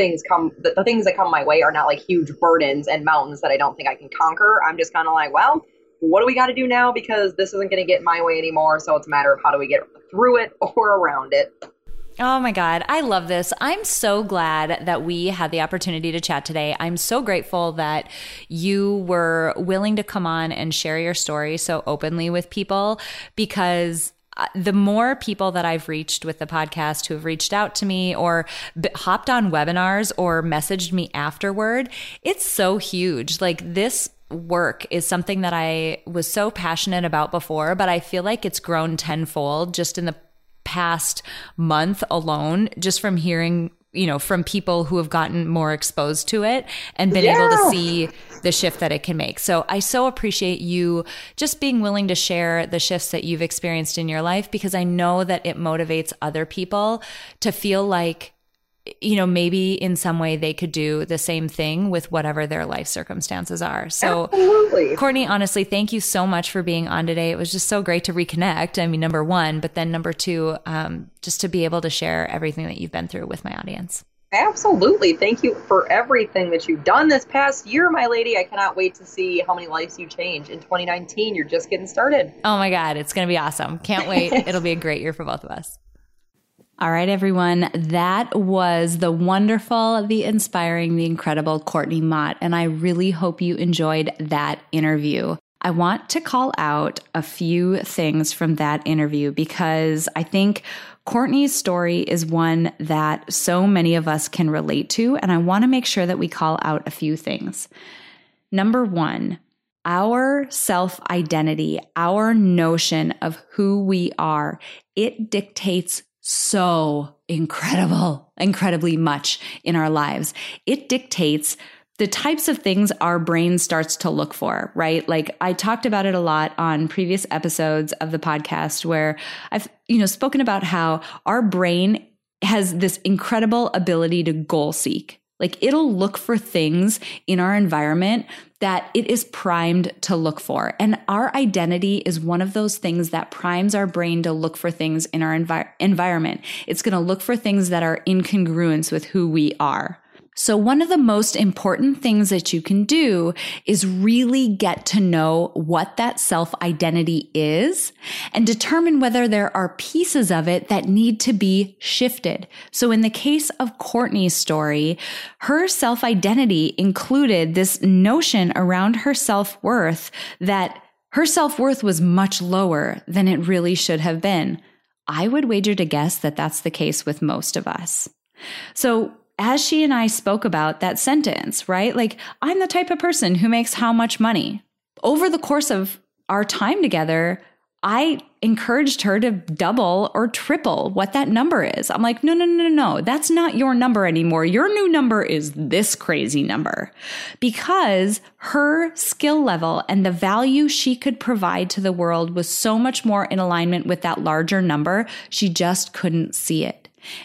things come the, the things that come my way are not like huge burdens and mountains that I don't think I can conquer. I'm just kind of like, well, what do we got to do now because this isn't going to get my way anymore. So it's a matter of how do we get through it or around it. Oh my God, I love this. I'm so glad that we had the opportunity to chat today. I'm so grateful that you were willing to come on and share your story so openly with people because the more people that I've reached with the podcast who have reached out to me or b- hopped on webinars or messaged me afterward, it's so huge. Like this work is something that I was so passionate about before, but I feel like it's grown tenfold just in the past month alone, just from hearing, you know, from people who have gotten more exposed to it and been yeah. able to see the shift that it can make. So I so appreciate you just being willing to share the shifts that you've experienced in your life because I know that it motivates other people to feel like you know, maybe in some way they could do the same thing with whatever their life circumstances are. So, Absolutely. Courtney, honestly, thank you so much for being on today. It was just so great to reconnect. I mean, number one, but then number two, um, just to be able to share everything that you've been through with my audience. Absolutely. Thank you for everything that you've done this past year, my lady. I cannot wait to see how many lives you change in 2019. You're just getting started. Oh my God. It's going to be awesome. Can't wait. It'll be a great year for both of us. All right, everyone. That was the wonderful, the inspiring, the incredible Courtney Mott. And I really hope you enjoyed that interview. I want to call out a few things from that interview because I think Courtney's story is one that so many of us can relate to. And I want to make sure that we call out a few things. Number one, our self identity, our notion of who we are, it dictates so incredible, incredibly much in our lives. It dictates the types of things our brain starts to look for, right? Like I talked about it a lot on previous episodes of the podcast where I've, you know, spoken about how our brain has this incredible ability to goal seek. Like it'll look for things in our environment that it is primed to look for. And our identity is one of those things that primes our brain to look for things in our envi- environment. It's going to look for things that are in congruence with who we are. So one of the most important things that you can do is really get to know what that self identity is and determine whether there are pieces of it that need to be shifted. So in the case of Courtney's story, her self identity included this notion around her self worth that her self worth was much lower than it really should have been. I would wager to guess that that's the case with most of us. So as she and I spoke about that sentence, right? Like, I'm the type of person who makes how much money. Over the course of our time together, I encouraged her to double or triple what that number is. I'm like, no, no, no, no, no. that's not your number anymore. Your new number is this crazy number because her skill level and the value she could provide to the world was so much more in alignment with that larger number. She just couldn't see it.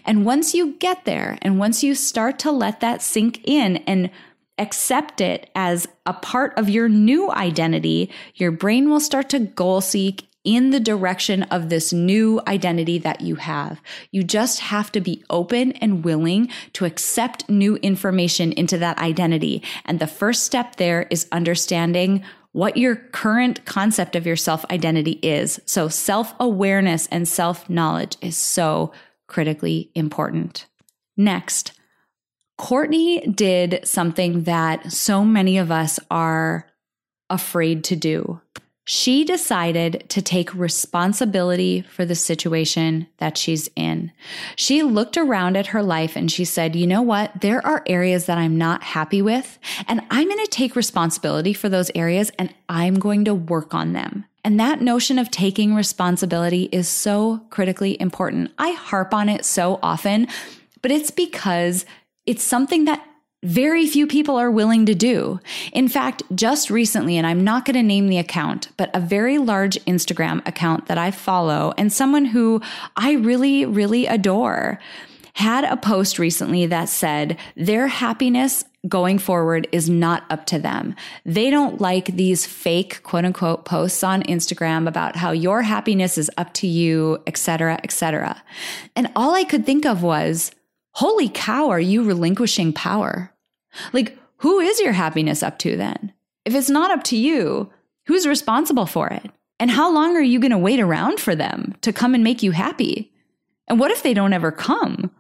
And once you get there and once you start to let that sink in and accept it as a part of your new identity, your brain will start to goal seek in the direction of this new identity that you have. You just have to be open and willing to accept new information into that identity. And the first step there is understanding what your current concept of your self identity is. So self awareness and self knowledge is so critically important. Next, Courtney did something that so many of us are afraid to do. She decided to take responsibility for the situation that she's in. She looked around at her life and she said, you know what? There are areas that I'm not happy with, and I'm going to take responsibility for those areas and I'm going to work on them. And that notion of taking responsibility is so critically important. I harp on it so often, but it's because it's something that very few people are willing to do. In fact, just recently, and I'm not going to name the account, but a very large Instagram account that I follow and someone who I really, really adore had a post recently that said their happiness going forward is not up to them. They don't like these fake quote unquote posts on Instagram about how your happiness is up to you, etc., etc. And all I could think of was, holy cow, are you relinquishing power? Like, who is your happiness up to then? If it's not up to you, who's responsible for it? And how long are you going to wait around for them to come and make you happy? And what if they don't ever come?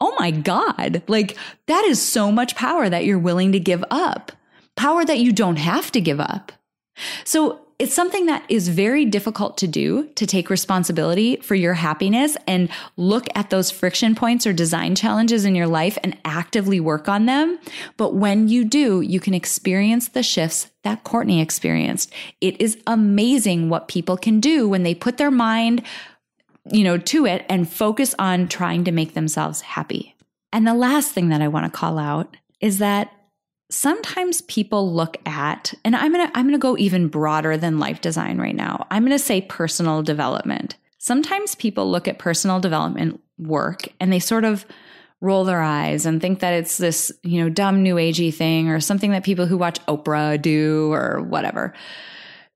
Oh my God. Like, that is so much power that you're willing to give up, power that you don't have to give up. So, it's something that is very difficult to do to take responsibility for your happiness and look at those friction points or design challenges in your life and actively work on them. But when you do, you can experience the shifts that Courtney experienced. It is amazing what people can do when they put their mind, you know, to it and focus on trying to make themselves happy. And the last thing that I want to call out is that sometimes people look at and I'm going to I'm going to go even broader than life design right now. I'm going to say personal development. Sometimes people look at personal development work and they sort of roll their eyes and think that it's this, you know, dumb new agey thing or something that people who watch Oprah do or whatever.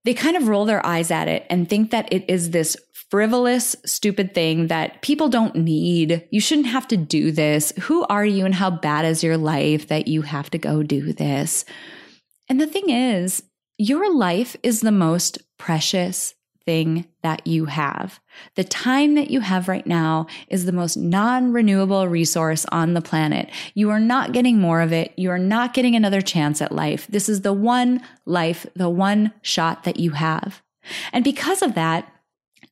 They kind of roll their eyes at it and think that it is this frivolous, stupid thing that people don't need. You shouldn't have to do this. Who are you and how bad is your life that you have to go do this? And the thing is, your life is the most precious thing that you have. The time that you have right now is the most non renewable resource on the planet. You are not getting more of it. You are not getting another chance at life. This is the one life, the one shot that you have. And because of that,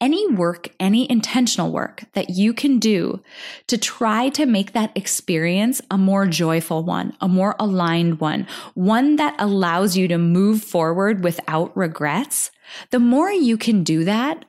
any work, any intentional work that you can do to try to make that experience a more joyful one, a more aligned one, one that allows you to move forward without regrets, the more you can do that,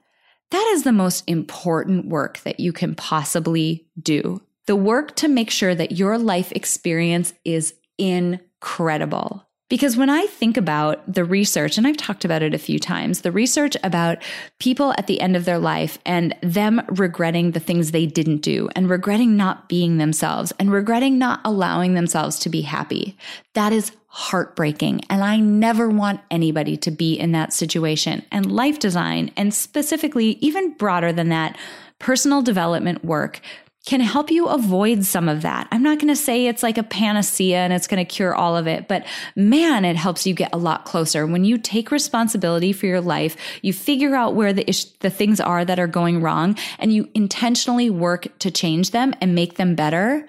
that is the most important work that you can possibly do. The work to make sure that your life experience is incredible. Because when I think about the research, and I've talked about it a few times, the research about people at the end of their life and them regretting the things they didn't do and regretting not being themselves and regretting not allowing themselves to be happy, that is heartbreaking. And I never want anybody to be in that situation. And life design, and specifically, even broader than that, personal development work can help you avoid some of that. I'm not going to say it's like a panacea and it's going to cure all of it, but man, it helps you get a lot closer. When you take responsibility for your life, you figure out where the ish- the things are that are going wrong and you intentionally work to change them and make them better.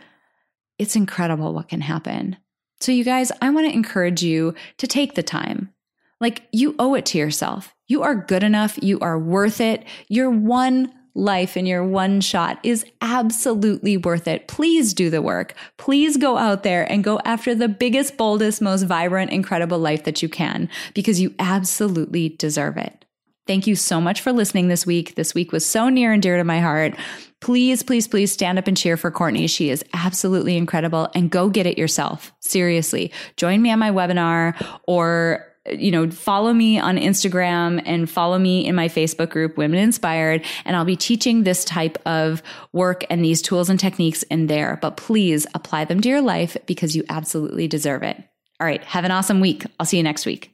It's incredible what can happen. So you guys, I want to encourage you to take the time. Like you owe it to yourself. You are good enough. You are worth it. You're one life in your one shot is absolutely worth it. Please do the work. Please go out there and go after the biggest, boldest, most vibrant, incredible life that you can because you absolutely deserve it. Thank you so much for listening this week. This week was so near and dear to my heart. Please, please, please stand up and cheer for Courtney. She is absolutely incredible and go get it yourself. Seriously. Join me on my webinar or you know, follow me on Instagram and follow me in my Facebook group, Women Inspired. And I'll be teaching this type of work and these tools and techniques in there. But please apply them to your life because you absolutely deserve it. All right. Have an awesome week. I'll see you next week.